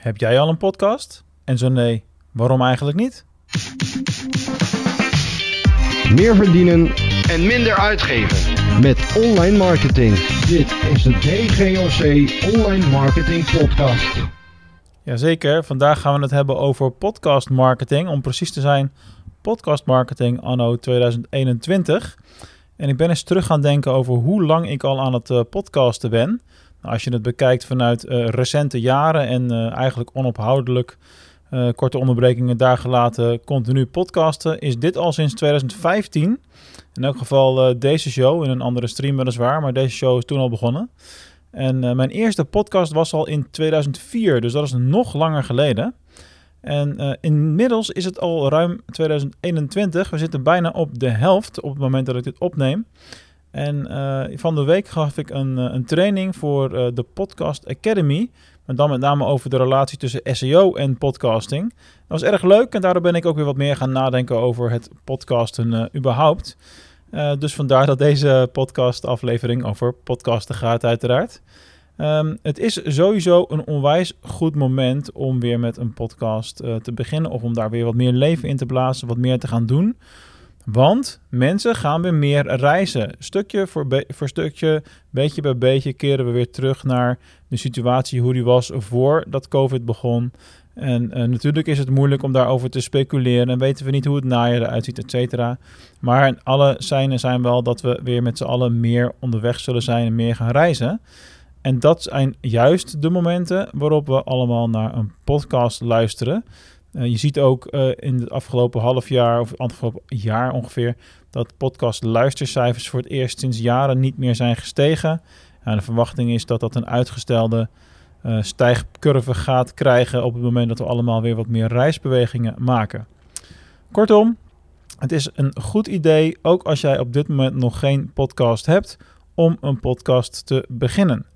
Heb jij al een podcast? En zo nee, waarom eigenlijk niet? Meer verdienen en minder uitgeven. met online marketing. Dit is de DGOC Online Marketing Podcast. Jazeker, vandaag gaan we het hebben over podcast marketing. Om precies te zijn, podcast marketing anno 2021. En ik ben eens terug gaan denken over hoe lang ik al aan het eh, podcasten ben. Als je het bekijkt vanuit eh, recente jaren en eh, eigenlijk onophoudelijk, eh, korte onderbrekingen daar gelaten, continu podcasten, is dit al sinds 2015. In elk geval deze show, in een andere stream weliswaar, maar deze show is toen al begonnen. En mijn eerste podcast was al in 2004, dus dat is nog langer geleden. En inmiddels is het al ruim 2021. We zitten bijna op de helft op het moment dat ik dit opneem. En eh, van de week gaf ik een, eh, een training voor eh, de Podcast Academy. Maar dan met name over de relatie tussen SEO en podcasting. Dat was erg leuk en daardoor ben ik ook weer wat meer gaan nadenken over het podcasten überhaupt. Dus vandaar dat deze podcast-aflevering over podcasten gaat, uiteraard. Ehm, het is sowieso een onwijs goed moment om weer met een podcast te beginnen. Of om daar weer wat meer leven in te blazen, wat meer te gaan doen. Want mensen gaan weer meer reizen. Stukje voor, stukje, beetje bij beetje keren we weer terug naar de situatie hoe die was voordat COVID begon. En eh, natuurlijk is het moeilijk om daarover te speculeren en weten we niet hoe het najaar eruit ziet, et cetera. Maar alle seinen zijn wel dat we weer met z'n allen meer onderweg zullen zijn en meer gaan reizen. En dat zijn juist de momenten waarop we allemaal naar een podcast luisteren. Eh, je ziet ook eh, in het afgelopen half jaar of afgelopen jaar ongeveer dat podcast luistercijfers voor het eerst sinds jaren niet meer zijn gestegen. En de verwachting is dat dat een uitgestelde eh, stijgcurve gaat krijgen op het moment dat we allemaal weer wat meer reisbewegingen maken. Kortom, het is een goed idee, ook als jij op dit moment nog geen podcast hebt, om een podcast te beginnen.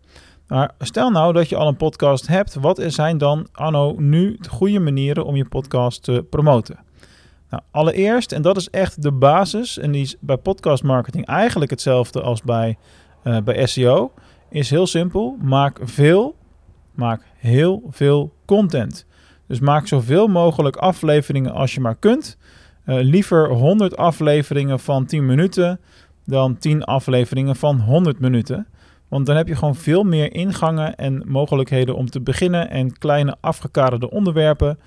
Maar stel nou dat je al een podcast hebt, wat zijn dan anno nu de goede manieren om je podcast te promoten? Nou, allereerst, en dat is echt de basis, en die is bij podcast marketing eigenlijk hetzelfde als bij, eh, bij SEO, is heel simpel. Maak veel, maak heel veel content. Dus maak zoveel mogelijk afleveringen als je maar kunt. Eh, liever 100 afleveringen van 10 minuten dan 10 afleveringen van 100 minuten. Want dan heb je gewoon veel meer ingangen en mogelijkheden om te beginnen. En kleine afgekaderde onderwerpen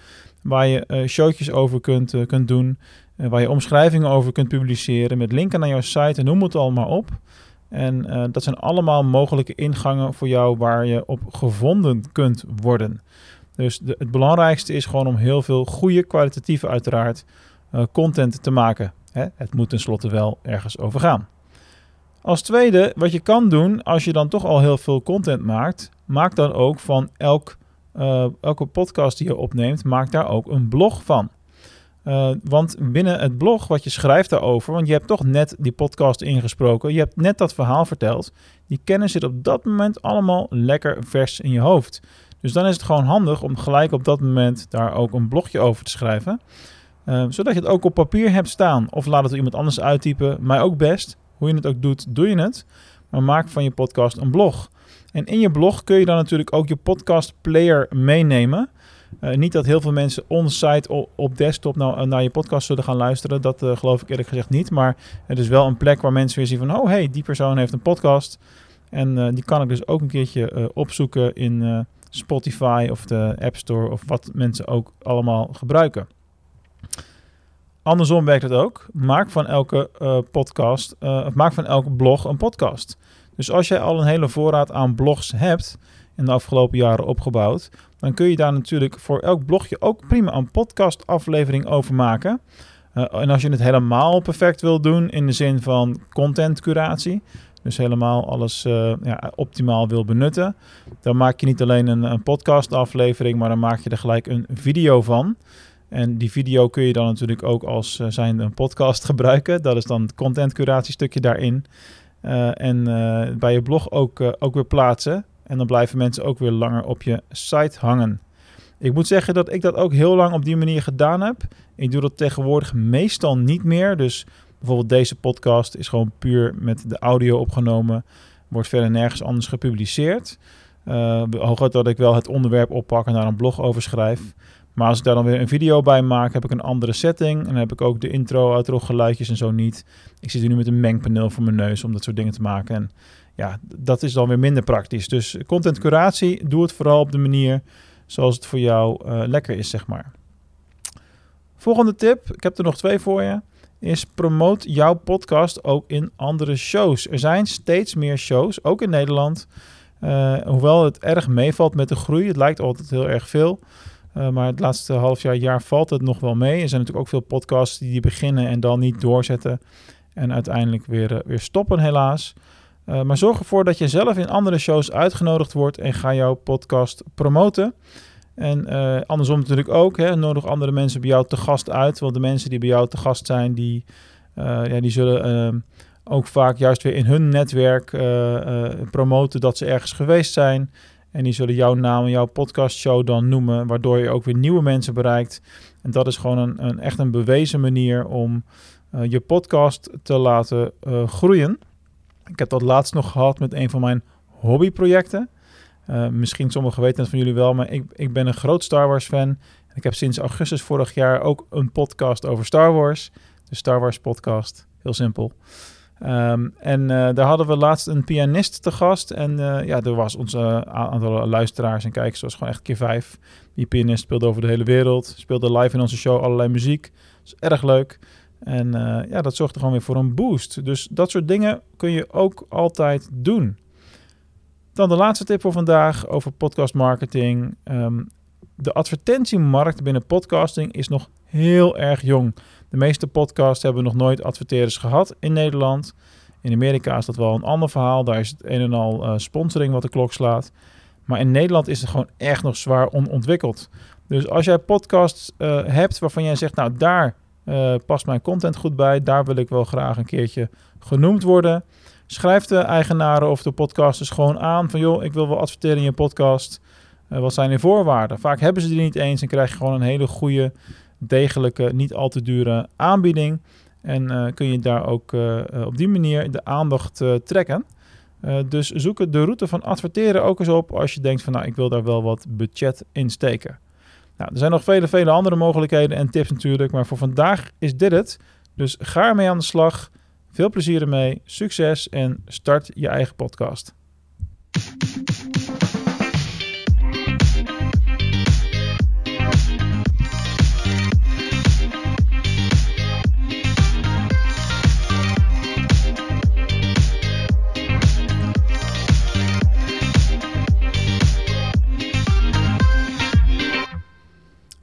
waar je eh, showtjes over kunt, eh, kunt doen. eh, waar je omschrijvingen over kunt publiceren met linken naar jouw site en noem het allemaal op. En dat zijn allemaal mogelijke ingangen voor jou waar je op gevonden kunt worden. Dus het belangrijkste is gewoon om heel veel goede, kwalitatieve uiteraard, content te maken. Hè? Het moet tenslotte wel ergens over gaan. Als tweede, wat je kan doen als je dan toch al heel veel content maakt, maak dan ook van elk, eh, elke podcast die je opneemt, maak daar ook een blog van. Eh, want binnen het blog wat je schrijft daarover, want je hebt toch net die podcast ingesproken, je hebt net dat verhaal verteld, die kennis zit op dat moment allemaal lekker vers in je hoofd. Dus dan is het gewoon handig om gelijk op dat moment daar ook een blogje over te schrijven. Eh, zodat je het ook op papier hebt staan. Of laat het iemand anders uittypen. Mij ook best. Hoe je het ook doet, doe je het. Maar maak van je podcast een blog. En in je blog kun je dan natuurlijk ook je podcast player meenemen. Eh, niet dat heel veel mensen on-site op desktop nou, naar je podcast zullen gaan luisteren. Dat eh, geloof ik eerlijk gezegd niet. Maar het is wel een plek waar mensen weer zien van... oh, hey, die persoon heeft een podcast. En eh, die kan ik dus ook een keertje eh, opzoeken in eh, Spotify of de App Store... of wat mensen ook allemaal gebruiken. Andersom werkt het ook. Maak van elke eh, podcast, eh, maak van elke blog een podcast. Dus als jij al een hele voorraad aan blogs hebt in de afgelopen jaren opgebouwd, dan kun je daar natuurlijk voor elk blogje ook prima een podcast aflevering over maken. Eh, en als je het helemaal perfect wil doen in de zin van content curatie, dus helemaal alles ja, optimaal wil benutten, dan maak je niet alleen een, een podcast aflevering, maar dan maak je er gelijk een video van. En die video kun je dan natuurlijk ook als uh, zijnde een podcast gebruiken. Dat is dan het content curatiestukje daarin. Uh, en uh, bij je blog ook, ook weer plaatsen. En dan blijven mensen ook weer langer op je site hangen. Ik moet zeggen dat ik dat ook heel lang op die manier gedaan heb. Ik doe dat tegenwoordig meestal niet meer. Dus bijvoorbeeld deze podcast is gewoon puur met de audio opgenomen. Wordt verder nergens anders gepubliceerd. Uh, dat ik wel het onderwerp oppak en daar een blog over schrijf. Maar als ik daar dan weer een video bij maak, heb ik een andere setting. En dan heb ik ook de intro, outro geluidjes en zo niet. Ik zit hier nu met een mengpaneel voor mijn neus om dat soort dingen te maken. En ja, dat is dan weer minder praktisch. Dus content curatie, doe het vooral op de manier zoals het voor jou uh, lekker is, zeg maar. Volgende tip, ik heb er nog twee voor je, is promoot jouw podcast ook in andere shows. Er zijn steeds meer shows, ook in Nederland. Uh, hoewel het erg meevalt met de groei, het lijkt altijd heel erg veel. Uh, maar het laatste half jaar, jaar valt het nog wel mee. Er zijn natuurlijk ook veel podcasts die, beginnen en dan niet doorzetten. En uiteindelijk weer, uh, weer stoppen, helaas. Uh, maar zorg ervoor dat je zelf in andere shows uitgenodigd wordt en ga jouw podcast promoten. En andersom natuurlijk ook. Hè, nodig andere mensen bij jou te gast uit. Want de mensen die bij jou te gast zijn, die, ja, die zullen ehm, ook vaak juist weer in hun netwerk promoten dat ze ergens geweest zijn. En die zullen jouw naam en jouw podcastshow dan noemen, waardoor je ook weer nieuwe mensen bereikt. En dat is gewoon een, een echt een bewezen manier om uh, je podcast te laten uh, groeien. Ik heb dat laatst nog gehad met een van mijn hobbyprojecten. Uh, misschien sommigen weten het van jullie wel, maar ik, ik ben een groot Star Wars fan. Ik heb sinds augustus vorig jaar ook een podcast over Star Wars. De Star Wars podcast. Heel simpel. Um, en uh, daar hadden we laatst een pianist te gast. En uh, ja, er was onze aantal luisteraars en kijkers was gewoon echt keer vijf. Die pianist speelde over de hele wereld. Speelde live in onze show allerlei muziek. Dat is erg leuk. En ja, dat zorgde gewoon weer voor een boost. Dus dat soort dingen kun je ook altijd doen. Dan de laatste tip voor vandaag over podcast marketing. Um, de advertentiemarkt binnen podcasting is nog heel erg jong. De meeste podcasts hebben nog nooit adverteerders gehad in Nederland. In Amerika is dat wel een ander verhaal. Daar is het een en al uh, sponsoring wat de klok slaat. Maar in Nederland is het gewoon echt nog zwaar onontwikkeld. Dus als jij podcasts uh, hebt waarvan jij zegt, nou daar uh, past mijn content goed bij, daar wil ik wel graag een keertje genoemd worden. Schrijf de eigenaren of de podcasters gewoon aan van joh, ik wil wel adverteren in je podcast. wat zijn de voorwaarden? Vaak hebben ze die niet eens en krijg je gewoon een hele goede degelijke, niet al te dure aanbieding. En uh, kun je daar ook uh, op die manier de aandacht trekken. dus zoek de route van adverteren ook eens op als je denkt van nou ik wil daar wel wat budget in steken. Nou, er zijn nog vele, vele andere mogelijkheden en tips natuurlijk, maar voor vandaag is dit het. Dus ga ermee aan de slag. Veel plezier ermee, succes en start je eigen podcast.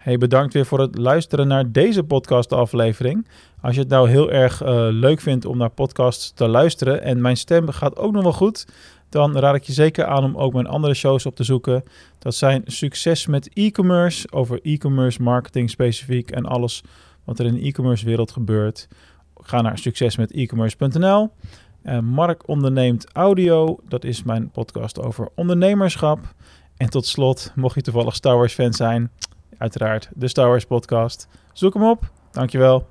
Hey, bedankt weer voor het luisteren naar deze podcast-aflevering. Als je het nou heel erg uh, leuk vindt om naar podcasts te luisteren en mijn stem gaat ook nog wel goed, dan raad ik je zeker aan om ook mijn andere shows op te zoeken. Dat zijn Succes met e-commerce, over e-commerce marketing specifiek en alles wat er in de e-commerce wereld gebeurt. Ga naar succesmet-e-commerce.nl. Uh, Mark onderneemt audio, dat is mijn podcast over ondernemerschap. En tot slot, mocht je toevallig Star Wars fan zijn, uiteraard de Star Wars podcast. Zoek hem op. Dankjewel.